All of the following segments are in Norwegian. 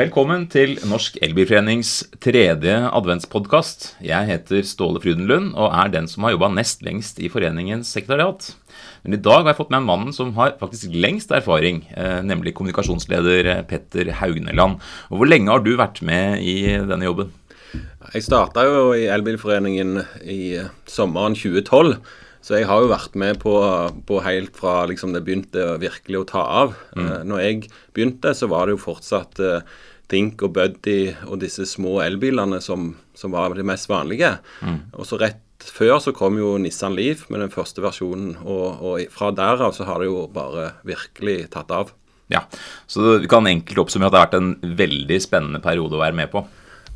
Velkommen til Norsk Elbilforenings tredje adventspodkast. Jeg heter Ståle Frydenlund og er den som har jobba nest lengst i foreningens sekretariat. Men i dag har jeg fått med en mannen som har faktisk lengst erfaring, eh, nemlig kommunikasjonsleder Petter Haugneland. Og Hvor lenge har du vært med i denne jobben? Jeg starta jo i Elbilforeningen i sommeren 2012. Så jeg har jo vært med på, på helt fra liksom det begynte virkelig å ta av. Mm. Når jeg begynte, så var det jo fortsatt Think og Buddy og disse små elbilene som, som var de mest vanlige. Mm. Og så rett før så kom jo Nissan Leaf med den første versjonen, og, og fra derav så har det jo bare virkelig tatt av. Ja, Så du kan enkelt oppsummere at det har vært en veldig spennende periode å være med på.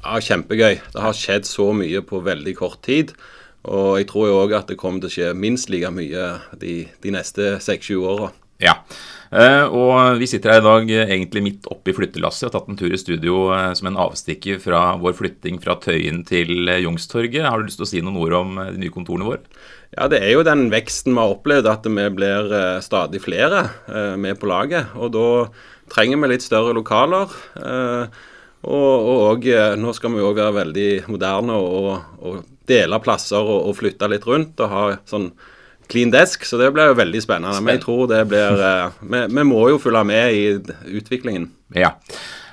Ja, kjempegøy. Det har skjedd så mye på veldig kort tid. Og jeg tror jo òg at det kommer til å skje minst like mye de, de neste seks-sju åra. Ja. Uh, og vi sitter her i dag uh, egentlig midt oppi flyttelasset og har tatt en tur i studio uh, som en avstikker fra vår flytting fra Tøyen til Youngstorget. Har du lyst til å si noen ord om de nye kontorene våre? Ja, Det er jo den veksten vi har opplevd, at vi blir stadig flere med på laget. Og da trenger vi litt større lokaler. Og, og, nå skal vi òg være veldig moderne og, og dele plasser og, og, flytte litt rundt og ha sånn clean desk. Så det blir jo veldig spennende. Men jeg tror det blir eh, vi, vi, må jo følge med i utviklingen. Ja.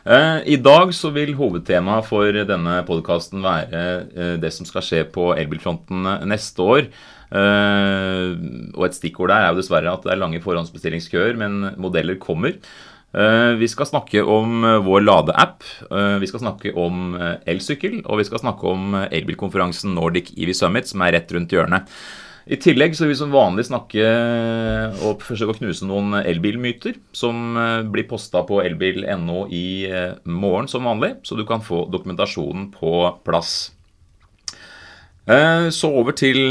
Uh, I dag så vil hovedtemaet for denne podkasten være uh, det som skal skje på elbilfronten neste år. Og et stikkord der er jo dessverre at det er lange forhåndsbestillingskøer, men modeller kommer. Eh, vi skal snakke om eh, vår ladeapp, eh, vi skal snakke om elsykkel, og vi skal snakke om elbilkonferansen Nordic EV Summit, som er rett rundt hjørnet. I tillegg så vil vi som vanlig snakke og forsøke å knuse noen elbilmyter som blir posta på elbil.no i morgen som vanlig, så du kan få dokumentasjonen på plass. Så over til,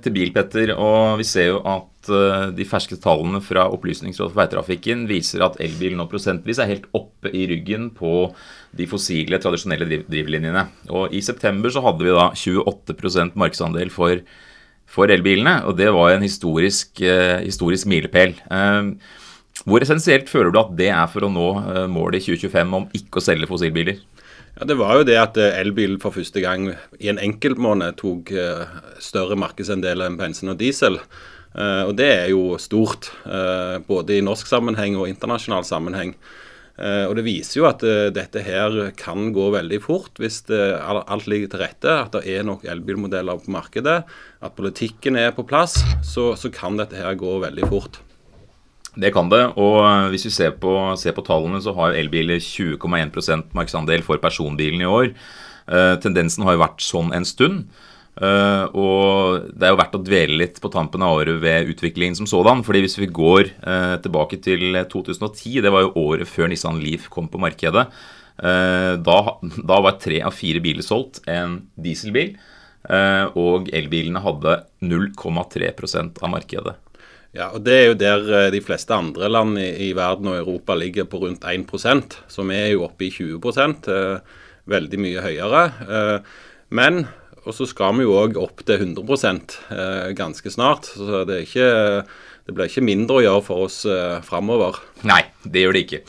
til bil, Petter. Og vi ser jo at Eh, de ferske tallene fra Opplysningsrådet for veitrafikken viser at elbil nå prosentvis er helt oppe i ryggen på de fossile, tradisjonelle driv drivlinjene. Og I september så hadde vi da 28% markedsandel for, for, elbilene, og det var en historisk, uh, historisk milepæl. Uh, hvor essensielt føler du at det er for å nå uh, målet i 2025 om ikke å selge fossilbiler? Ja, Det var jo det at elbil for første gang i en enkeltmåned tok større markedsandel enn bensin og diesel. Og det er jo stort, både i norsk sammenheng og internasjonal sammenheng. Uh, og det viser jo at dette her kan gå veldig fort hvis det, alt ligger til rette. At det er nok elbilmodeller på markedet. At politikken er på plass. Så, så kan dette her gå veldig fort. Det kan det. Og hvis vi ser på, ser på tallene, så har elbiler 20,1% markedsandel for personbilen i år. tendensen har jo vært sånn en stund. Uh, og det er jo verdt å dvele litt på tampen av året ved utviklingen som sådan. fordi hvis vi går uh, tilbake til 2010, det var jo året før Nissan Leaf kom på markedet, uh, da, da, var tre av fire biler solgt en dieselbil. og elbilene hadde 0,3% av markedet. Ja, og Det er jo der de fleste andre land i, i verden og Europa ligger på rundt 1 så vi er jo oppe i 20% veldig mye høyere. Men og så skal vi jo òg opp til 100 eh, ganske snart. Så det, ikke, det, blir ikke mindre å gjøre for oss eh, framover. Nei, det gjør det ikke.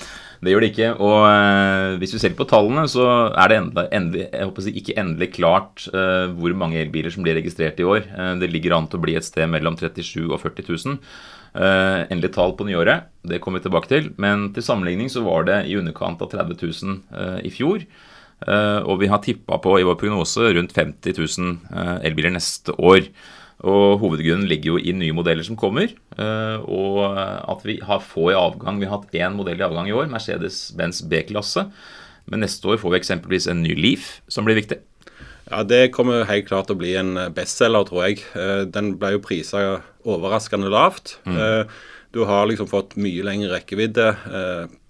Det gjør det ikke. Og eh, hvis vi ser på tallene, så er det endelig, endelig, håper ikke endelig klart hvor mange elbiler som blir registrert i år. Det ligger an til å bli et sted mellom 37 og 40 000. Uh, endelig tall på nyåret, det kommer vi tilbake til. Men til sammenligning så var det i underkant av 30 000 uh, i fjor. Eh, og vi har tippa på i vår prognose rundt 50 000 eh, elbiler neste år. Og Hovedgrunnen ligger jo i nye modeller som kommer, eh, og at vi har få i avgang. Vi har hatt én modell i avgang i år, Mercedes-Benz B-klasse. Men neste år får vi eksempelvis en ny Leaf, som blir viktig. Ja, Det kommer helt klart til å bli en bestselger, tror jeg. Den ble jo prisa overraskende lavt. Mm. Du har liksom fått mye lengre rekkevidde,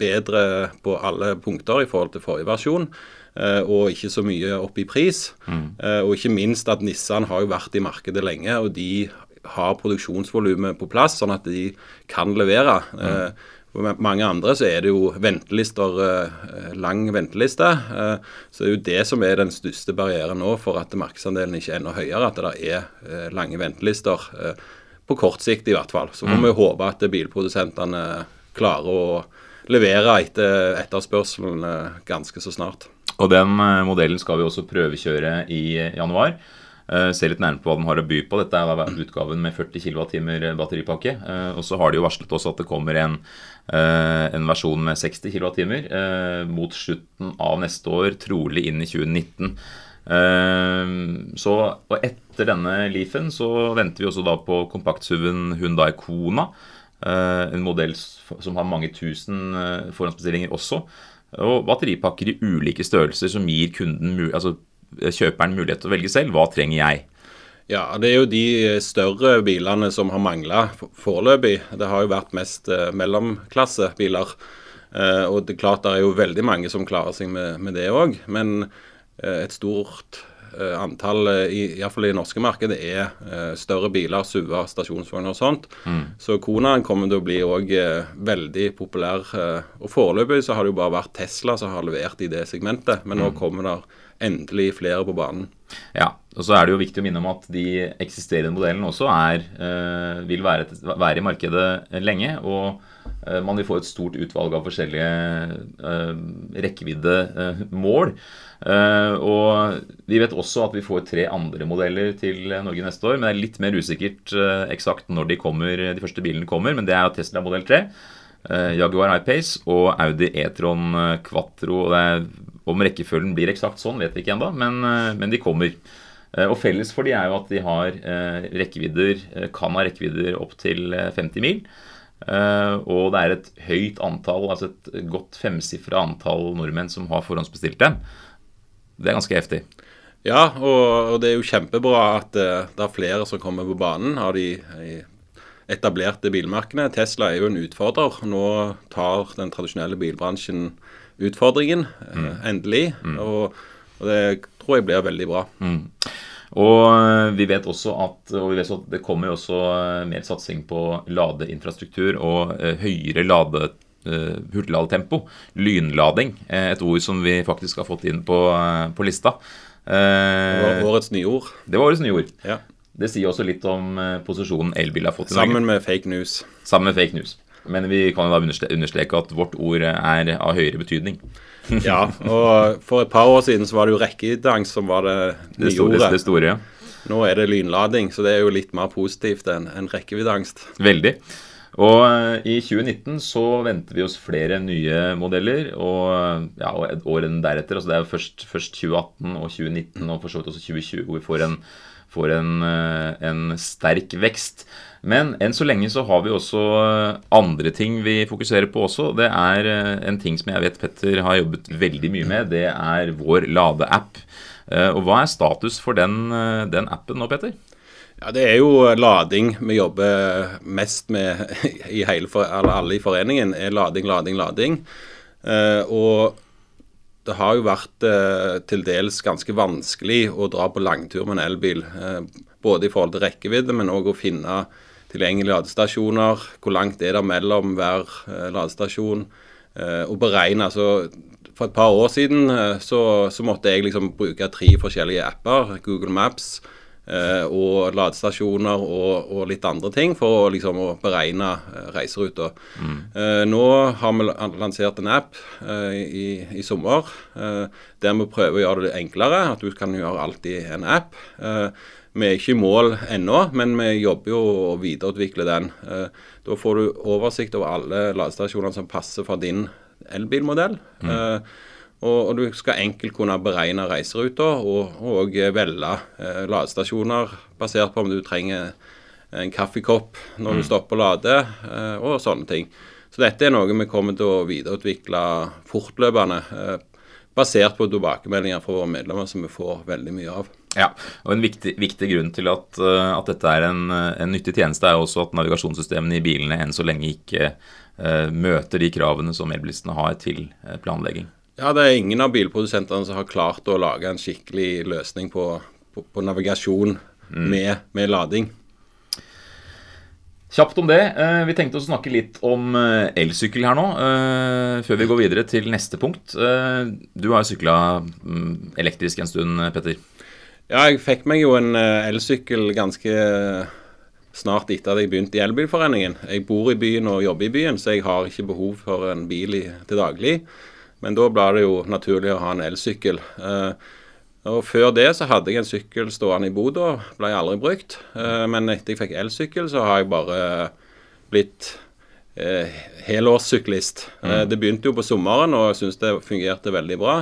bedre på alle punkter i forhold til forrige versjon. Eh, og ikke så mye opp i pris. Mm. Eh, og ikke minst at Nissan har jo vært i markedet lenge, og de har produksjonsvolumet på plass, sånn at de kan levere. Mm. For mange andre så er det jo ventelister, lang venteliste. Så det er jo det som er den største barrieren nå for at markedsandelen ikke er enda høyere. At det er lange ventelister. På kort sikt i hvert fall. Så får mm. vi håpe at bilprodusentene klarer å levere etter etterspørselen ganske så snart. Og den modellen skal vi også prøvekjøre i januar. Uh, se litt nærmere på hva den har å by på. Dette er utgaven med 40 kWh batteripakke. Og så har de jo varslet oss at det kommer en, en versjon med 60 kWh mot slutten av neste år, trolig inn i 2019. så, og etter denne Leafen så venter vi også da på kompaktsuven Hundai Kona. en modell som har mange tusen forhåndsbestillinger også. Og batteripakker i ulike størrelser som gir kunden altså kjøperen mulighet til å velge selv. Hva trenger jeg? Ja, Det er jo de større bilene som har mangla foreløpig. Det har jo vært mest eh, mellomklassebiler. Eh, og det er klart det er jo veldig mange som klarer seg med, det òg. Men eh, et stort antall, iallfall i det norske markedet, er større biler, SUV-er, stasjonsvogner og sånt. Mm. Så Konaen kommer til å bli òg veldig populær. Og foreløpig så har det jo bare vært Tesla som har levert i det segmentet. Men nå mm. kommer det endelig flere på banen. Ja, og så er det jo viktig å minne om at de eksisterende modellene også er, vil være, være, i markedet lenge. Og man vil få et stort utvalg av forskjellige øh, rekkeviddemål. og vi vet også at vi får tre andre modeller til Norge neste år. Men det er litt mer usikkert eksakt når de, kommer, de første bilene kommer. Men det er Tesla modell 3. Jaguar I-Pace og Audi E-tron Quattro. og er om rekkefølgen blir eksakt sånn, vet vi ikke ennå, men, eh, men, de kommer. Eh, og Felles for de er jo at de har eh, rekkevidder, kan ha rekkevidder opp til 50 mil. Og det er et høyt antall, altså et godt femsifra antall nordmenn som har forhåndsbestilt dem. Det er ganske heftig. Ja, og, det er jo kjempebra at det er flere som kommer på banen av de etablerte bilmerkene. Tesla er jo en utfordrer. Nå tar den tradisjonelle bilbransjen utfordringen, eh, mm. endelig. Mm. Og, og, det tror jeg blir veldig bra. Mm. Og eh, vi vet også at, og vi vet at det kommer også eh, mer satsing på ladeinfrastruktur og høyere lade, hurtigladetempo. Lynlading. Et ord som vi faktisk har fått inn på, på lista. Det var årets nyord. Det var årets nyord. Ja. Det sier også litt om posisjonen elbil har fått i Sammen med fake news. Sammen med fake news. Men vi kan jo da understreke at vårt ord er av høyere betydning. ja, og for et par år siden så var det jo rekkeviddeangst som var det nye det ordet. Det store, ja. Nå er det lynlading, så det er jo litt mer positivt enn en rekkeviddeangst. Veldig. Og eh, i 2019 så venter vi oss flere nye modeller, og, ja, og årene deretter. altså Det er jo først, først 2018 og 2019 og for så vidt også 2020 hvor vi får en, får en, eh, en sterk vekst. Men enn så lenge så har vi også eh, andre ting vi fokuserer på også. Det er eh, en ting som jeg vet Petter har jobbet veldig mye med. Det er vår ladeapp. Og hva er status for den, den appen nå, Petter? Ja, Det er jo lading vi jobber mest med i hele, alle i foreningen. er Lading, lading, lading. Og det har jo vært til dels ganske vanskelig å dra på langtur med en elbil. Både i forhold til rekkevidde, men òg å finne tilgjengelige ladestasjoner. Hvor langt er det mellom hver eh, ladestasjon? Eh, og beregne. altså For et par år siden eh, så, så, måtte jeg liksom bruke tre forskjellige apper. Google Maps eh, og ladestasjoner og, og, litt andre ting for å, liksom, å beregne eh, reiseruta. Mm. Eh, nå har vi lansert en app i, i, sommer der vi prøver å gjøre det enklere. At du kan gjøre alt i en app. Vi er ikke i mål ennå, men vi jobber jo å videreutvikle den. Eh, da får du oversikt over alle ladestasjoner som passer for din elbilmodell. Mm. Eh, og, og, du skal enkelt kunne beregne reiseruter og, og velge eh, ladestasjoner basert på om du trenger en kaffekopp når mm. du stopper å lade, og sånne ting. Så dette er noe vi kommer til å videreutvikle fortløpende, basert på tilbakemeldinger fra våre medlemmer som vi får veldig mye av. Ja, og En viktig, viktig grunn til at, uh, at, dette er en, en, nyttig tjeneste, er også at navigasjonssystemene i bilene enn så lenge ikke uh, møter de kravene som elbilistene har til uh, planlegging. Ja, Det er ingen av bilprodusentene som har klart å lage en skikkelig løsning på, på, på navigasjon mm. med, med, lading. Kjapt om det. Vi tenkte å snakke litt om elsykkel her nå, før vi går videre til neste punkt. Du har sykla mm, elektrisk en stund, Petter? Ja, jeg fikk meg jo en elsykkel ganske snart etter at jeg begynte i Elbilforeningen. Jeg bor i byen og jobber i byen, så jeg har ikke behov for en bil i, til daglig. Men da ble det jo naturlig å ha en elsykkel. Eh, og Før det så hadde jeg en sykkel stående i boda, ble aldri brukt. Eh, men etter jeg fikk elsykkel, så har jeg bare blitt eh, helårssyklist. Mm. Det begynte jo på sommeren, og jeg syns det fungerte veldig bra.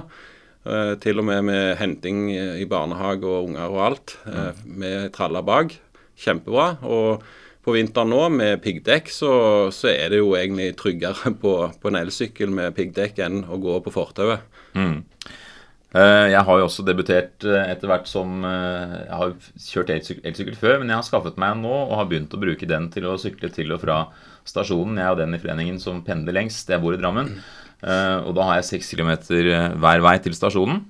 Til og med med henting i barnehage og unger og alt, eh, med tralla bak. Kjempebra. Og på vinteren nå med piggdekk, så, så, er det jo egentlig tryggere på, på en elsykkel med piggdekk enn å gå på fortauet. Mm. Eh, jeg har jo også debutert etter hvert som Jeg har kjørt elsykkel før, men jeg har skaffet meg en nå og har begynt å bruke den til å sykle til og fra stasjonen. Jeg jo den i foreningen som pendler lengst. Jeg bor i Drammen. Og da har jeg 6 kilometer eh, hver vei til stasjonen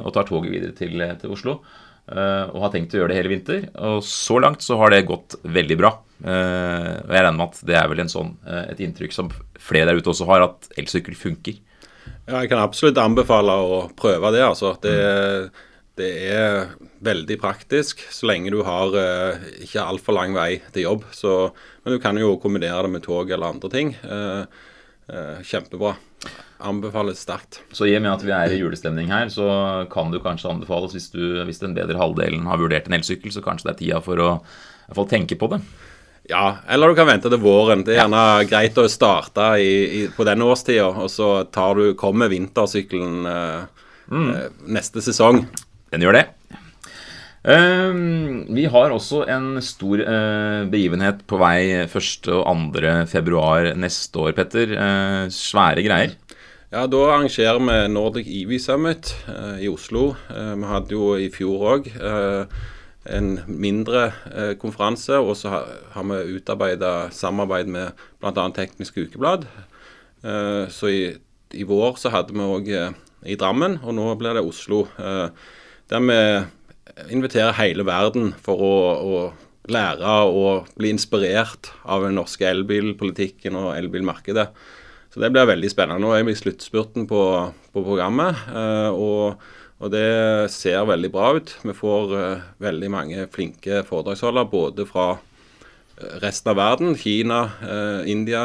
og tar toget videre til, til Oslo. Uh, og har tenkt å gjøre det hele vinter. Og så langt så har det gått veldig bra. og jeg regner med at det er vel sånn, et inntrykk som flere der ute også har, at elsykkel funker. Ja, jeg kan absolutt anbefale å prøve det. altså. Det, det er veldig praktisk så lenge du har ikke altfor lang vei til jobb. Så, men du kan jo kombinere det med tog eller andre ting. kjempebra. Anbefales sterkt. Så i og med at vi er i julestemning her, så kan du kanskje anbefales hvis, du, hvis den bedre halvdelen har vurdert en elsykkel, så kanskje det er tida for å i hvert fall tenke på det. Ja, eller du kan vente til våren. Det er gjerne ja. greit å starte i, i, på den årstida, og så tar du, kommer vintersykkelen eh, mm. eh, neste sesong. Den gjør det. Um, vi har også en stor uh, begivenhet på vei 1. og 2. februar neste år, Petter. Uh, svære greier. Ja, Da arrangerer vi Nordic EV Summit eh, i Oslo. Eh, vi hadde jo i fjor òg eh, en mindre eh, konferanse. Og så har, vi utarbeida samarbeid med bl.a. Teknisk Ukeblad. Eh, så i, i, vår så hadde vi òg eh, i Drammen, og nå blir det Oslo. der vi inviterer hele verden for å, å lære og bli inspirert av den norske elbilpolitikken og elbilmarkedet. Så det blir veldig spennende. Nå er vi i sluttspurten på, på programmet. Eh, og, og, det ser veldig bra ut. Vi får eh, veldig mange flinke foredragsholdere både fra eh, resten av verden, Kina, India.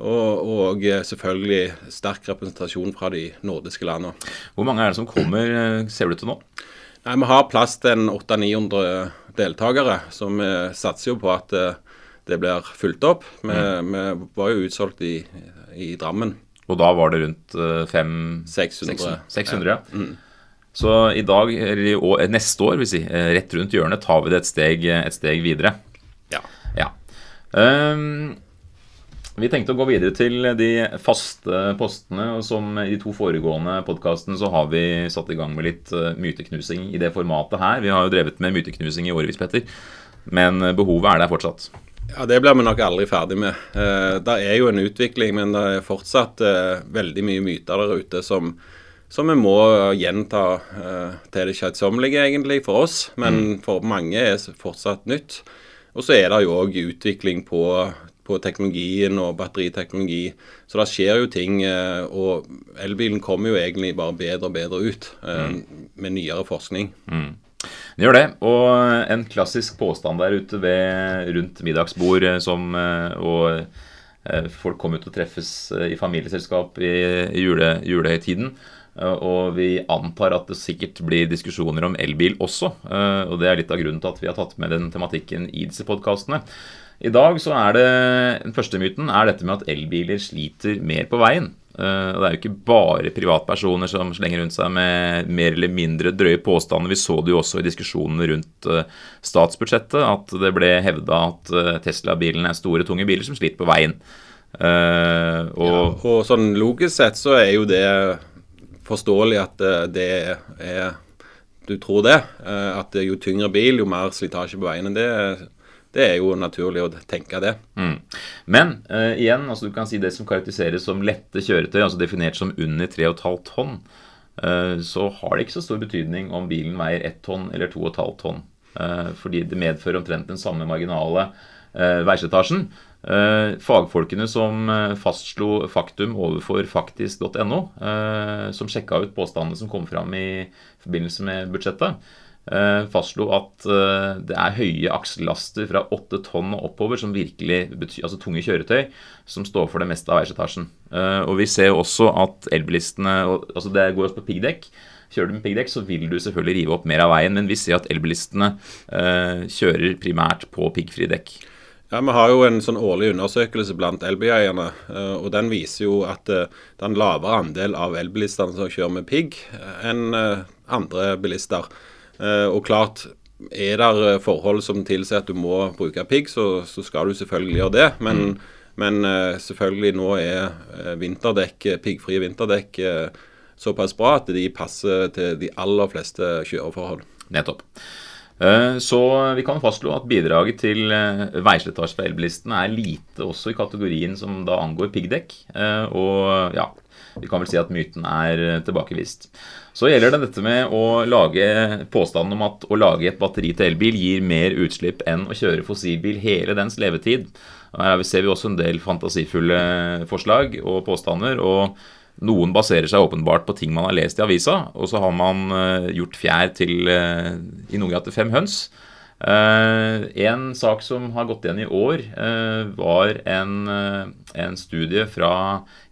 Og, og, selvfølgelig sterk representasjon fra de nordiske landene. Hvor mange er det som kommer, ser du til nå? Nei, Vi har plass til 800-900 deltakere, så vi satser jo på at det blir fulgt opp. Vi, mm. vi var jo utsolgt i, i, Drammen. Og da var det rundt 500? 600. 600 ja. Mm. Så i dag, eller neste år, vil si, eh, rett rundt hjørnet, tar vi det et steg, et steg videre. Ja. ja. Um, vi tenkte å gå videre til de faste postene. og Som i de to foregående podkastene så har vi satt i gang med litt myteknusing i det formatet her. Vi har jo drevet med myteknusing i årevis, Petter. Men behovet er der fortsatt. Ja, Det blir vi nok aldri ferdig med. Eh, det er jo en utvikling, men det er fortsatt eh, veldig mye myter der ute som, som vi må gjenta eh, til det kjedsommelige, egentlig, for oss. Men mm. for mange er det fortsatt nytt. Og så er det jo òg utvikling på, på, teknologien og batteriteknologi. Så det skjer jo ting. Eh, og elbilen kommer jo egentlig bare bedre og bedre ut eh, mm. med nyere forskning. Mm. Det gjør det. Og en klassisk påstand der ute ved, rundt middagsbord eh, som, eh, og eh, folk kommer ut og treffes i familieselskap i jule, julehøytiden. Og vi antar at det sikkert blir diskusjoner om elbil også. Og det er litt av grunnen til at vi har tatt med den tematikken i disse podkastene. I dag så er det Den første myten er dette med at elbiler sliter mer på veien. Uh, og Det er jo ikke bare privatpersoner som slenger rundt seg med mer eller mindre drøye påstander. Vi så det jo også i diskusjonene rundt uh, statsbudsjettet, at det ble hevda at uh, Tesla-bilene er store, tunge biler som sliter på veien. og, ja, og sånn logisk sett så er jo det forståelig at det er Du tror det. at jo tyngre bil, jo mer slitasje på veien. Det det er jo naturlig å tenke det. Mm. Men uh, igjen, altså du kan si det som karakteriseres som lette kjøretøy, altså definert som under 3,5 tonn, uh, så har det ikke så stor betydning om bilen veier 1 tonn eller 2,5 tonn. Uh, fordi det medfører omtrent den samme marginale veisetasjen. fagfolkene som fastslo faktum overfor faktisk.no, som sjekka ut påstandene som kom fram i forbindelse med budsjettet, fastslo at eh, det er høye aksellaster fra åtte tonn og oppover som virkelig betyr, altså tunge kjøretøy, som står for det meste av veislitasjen. Eh, og vi ser også at elbilistene altså Det går også på piggdekk. Kjører du med piggdekk, så vil du selvfølgelig rive opp mer av veien, men vi ser at elbilistene eh, kjører primært på piggfrie dekk. Ja, Vi har jo en sånn årlig undersøkelse blant elbileierne. Eh, og Den viser jo at eh, det er en lavere andel av elbilistene som kjører med pigg eh, enn andre bilister. Og klart, er det forhold som tilsier at du må bruke pigg, så, så, skal du selvfølgelig gjøre det. Men, mm. men selvfølgelig nå er vinterdekk, piggfrie vinterdekk såpass bra at de passer til de aller fleste kjøreforhold. Nettopp. Eh, så vi kan fastslå at bidraget til eh, veislitasje fra elbilistene er lite også i kategorien som da angår piggdekk. Eh, og ja, vi kan vel si at myten er tilbakevist. Så gjelder det dette med å lage påstanden om at å lage et batteri til elbil gir mer utslipp enn å kjøre fossilbil hele dens levetid. Her ser vi også en del fantasifulle forslag og påstander. og noen baserer seg åpenbart på ting man har lest i avisa, og så har man uh, gjort fjær til i noen grad til fem høns. Uh, en sak som har gått igjen i år, var en, en, studie fra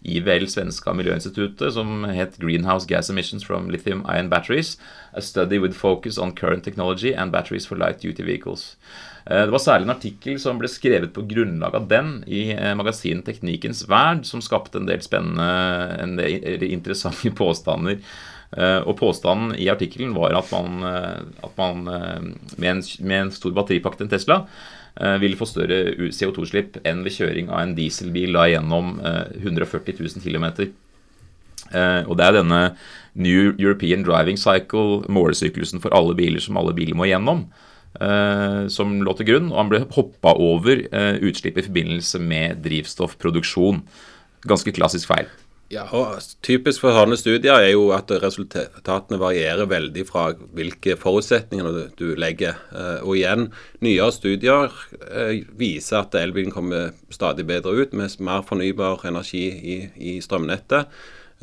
IVL, svenska miljøinstituttet, som het 'Greenhouse Gas Emissions from Lithium Ion Batteries'. A study with focus on current technology and batteries for light duty vehicles'. Eh, det var særlig en artikkel som ble skrevet på grunnlag av den i eh, magasinet Teknikkens Verd, som skapte en del spennende, en interessante påstander. Eh, og Påstanden i artikkelen var at man, at man med, en, med, en, stor batteripakke til en Tesla ville få større CO2-slipp enn ved kjøring av en dieselbil da gjennom 140 000 km. Og det er denne New European Driving Cycle, målesyklusen for alle biler som alle biler må gjennom. Som lå til grunn, og han ble hoppa over utslipp i forbindelse med drivstoffproduksjon. Ganske klassisk feil. Ja, og Typisk for sånne studier er jo at resultatene varierer veldig fra hvilke forutsetninger du, legger. Uh, og igjen, nyere studier viser at elbilen kommer stadig bedre ut med mer fornybar energi i, i strømnettet.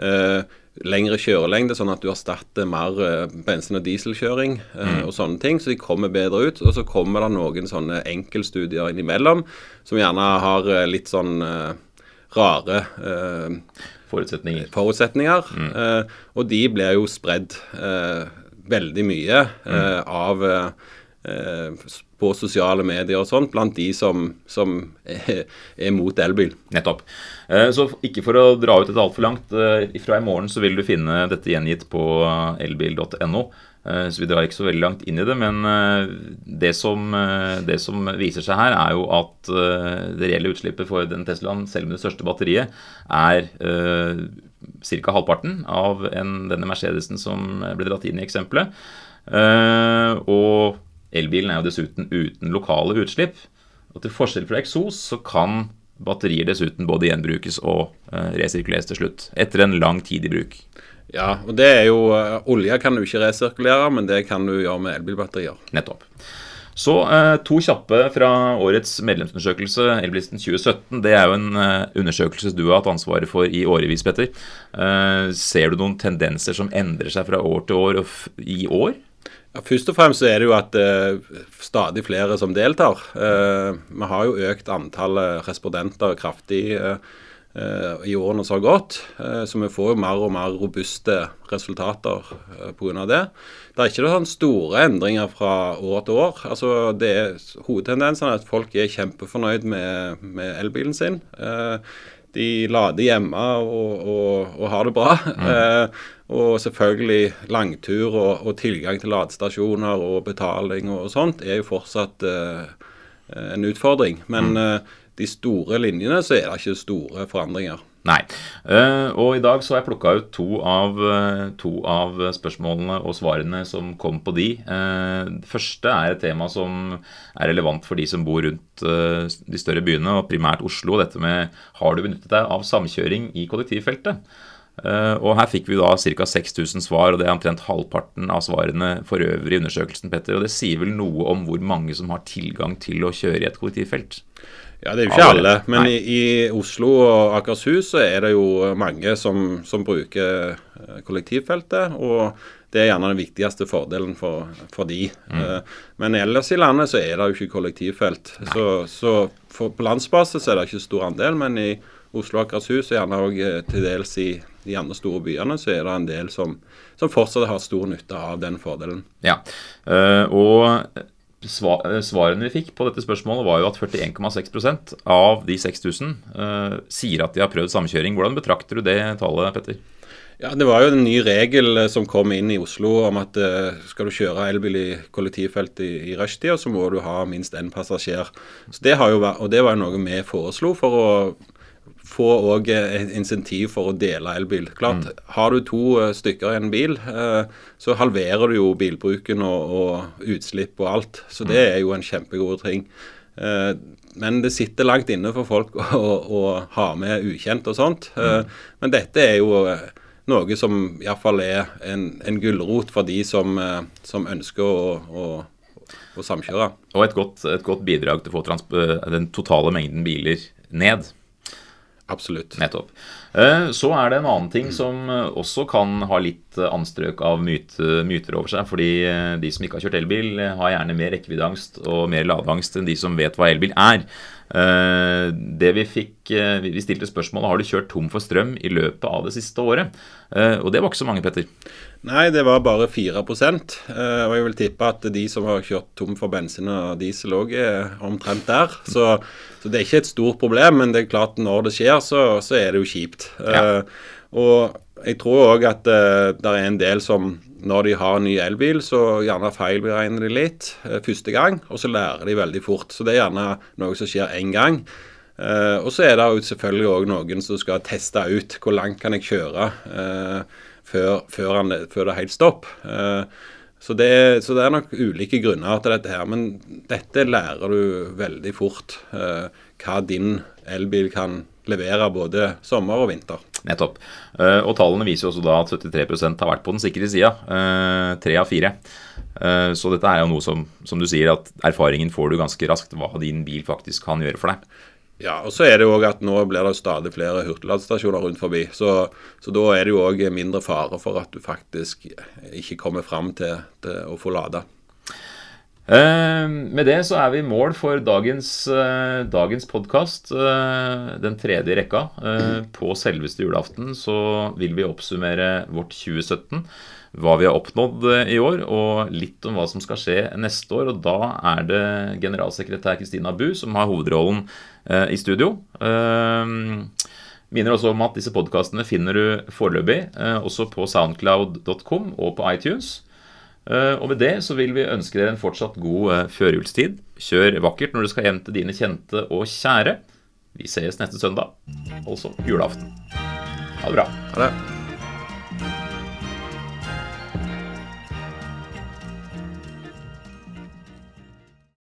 Uh, lengre kjørelengde, sånn at du erstatter mer bensin- og dieselkjøring mm. og sånne ting. Så de kommer bedre ut. Og så kommer det noen sånne enkeltstudier innimellom som gjerne har litt sånn rare forutsetninger. forutsetninger. Mm. og de blir jo spredd veldig mye mm. av på sosiale medier og sånt, blant de som, som er, er, mot elbil. Nettopp. Eh, så ikke for å dra ut dette altfor langt, eh, fra i morgen så vil du finne dette gjengitt på elbil.no. Eh, så vi drar ikke så veldig langt inn i det, men det som, det som viser seg her, er jo at det reelle utslippet for den Teslaen, selv med det største batteriet, er ca. halvparten av en, denne Mercedesen som ble dratt inn i eksempelet. Og Elbilen er jo dessuten uten lokale utslipp. Og til forskjell fra eksos så kan batterier dessuten både gjenbrukes og resirkuleres til slutt. Etter en lang tid i bruk. Ja, og det er jo uh, Olje kan du ikke resirkulere, men det kan du gjøre med elbilbatterier. Nettopp. Så uh, to kjappe fra årets medlemsundersøkelse, Elbilisten 2017. Det er jo en undersøkelse du har hatt ansvaret for i årevis, Petter. ser du noen tendenser som endrer seg fra år til år og i år? Ja, først og fremst er det jo at stadig flere som deltar. Vi har jo økt antallet respondenter kraftig uh, i årene som har gått. så vi får jo mer og mer robuste resultater uh, pga. det. Det er ikke noen store endringer fra år til år. Altså, det er Hovedtendensen er at folk er kjempefornøyd med, med elbilen sin. de lader hjemme og, og, og har det bra. Mm. Og selvfølgelig langtur og, og tilgang til ladestasjoner og betaling og, sånt er jo fortsatt en utfordring. Men mm. De store linjene så er det ikke store forandringer. Nei. Uh, og i dag så har jeg plukka ut to av, to av, spørsmålene og svarene som kom på de. det første er et tema som er relevant for de som bor rundt de større byene, og primært Oslo. Dette med har du benyttet deg av samkjøring i kollektivfeltet? Og her fikk vi da ca. 6000 svar, og det er omtrent halvparten av svarene for øvrig i undersøkelsen. Petter, og Det sier vel noe om hvor mange som har tilgang til å kjøre i et kollektivfelt? Ja, det er jo ikke alle, men i, i, Oslo og Akershus så er det jo mange som, som bruker eh, kollektivfeltet. Og Det er gjerne den viktigste fordelen for, for de. Mm. Men ellers i landet så er det jo ikke kollektivfelt. Så, så for, på landsbasis er det ikke stor andel, men i Oslo og Akershus, og gjerne òg til dels i de andre store byene, så er det en del som, som fortsatt har stor nytte av den fordelen. Ja, og svarene vi fikk på dette spørsmålet, var jo at 41,6% av de 6000 uh, sier at de har prøvd samkjøring. Hvordan betrakter du det tallet, Petter? Ja, Det var jo en ny regel som kom inn i Oslo om at uh, skal du kjøre elbil i kollektivfelt i, i rushtida, så må du ha minst én passasjer. Så det har jo vært, og det var jo noe vi foreslo for å få òg et insentiv for å dele elbil. Klart, mm. Har du to uh, stykker i en bil, uh, så halverer du jo bilbruken og, og, utslipp og alt. Så det mm. er jo en kjempegod ting. Men det sitter langt inne for folk å, å ha med ukjent og sånt. Mm. Men dette er jo noe som iallfall er en, en gulrot for de som, som ønsker å, å, og samkjøre. Og et godt, et godt bidrag til å få den totale mengden biler ned. Absolutt. Nettopp. Eh, så er det en annen ting som eh, også kan ha litt anstrøk av myte, myter over seg. Fordi de som ikke har kjørt elbil, har gjerne mer rekkeviddeangst og mer ladeangst enn de som vet hva elbil er. Det Vi fikk, vi stilte spørsmålet har du kjørt tom for strøm i løpet av det siste året. Og det var ikke så mange, Petter. Nei, det var bare 4 Og jeg vil tippe at de som har kjørt tom for bensin og diesel òg er omtrent der. Så så det er ikke et stort problem, men det er klart når det skjer, så, så er det jo kjipt. Ja. Og jeg tror òg at uh, eh, det er en del som når de har ny elbil, så gjerne feilberegner de litt uh, første gang, og så lærer de veldig fort. Så det er gjerne noe som skjer én gang. Uh, og så er det selvfølgelig òg noen som skal teste ut hvor langt kan jeg kjøre før, før, han, før, det er helt stopp. Uh, så det, så det, er nok ulike grunner til dette her. Men dette lærer du veldig fort. Eh, hva din elbil kan levere både sommer og vinter. Nettopp. Eh, og tallene viser også da at 73% har vært på den sikre sida. Eh, tre av fire. Eh, så dette er jo noe som, som du sier, at erfaringen får du ganske raskt hva din bil faktisk kan gjøre for deg. Ja, og så er det jo også at nå blir det stadig flere hurtigladestasjoner rundt forbi. Så, så da er det jo òg mindre fare for at du faktisk ikke kommer fram til, til å få lada. Eh, med det så er vi i mål for dagens, eh, dagens podkast. Eh, den tredje rekka. Eh, på selveste julaften så vil vi oppsummere vårt 2017 hva vi har oppnådd i år, og litt om hva som skal skje neste år. Og da er det generalsekretær Kristina Bu som har hovedrollen i studio. Eh, minner også om at disse podkastene finner du foreløpig også på soundcloud.com og på iTunes. Eh, og med det så vil vi ønske dere en fortsatt god eh, førjulstid. Kjør vakkert når du skal hjem til dine kjente og kjære. Vi sees neste søndag, altså julaften. Ha det bra. Ha det.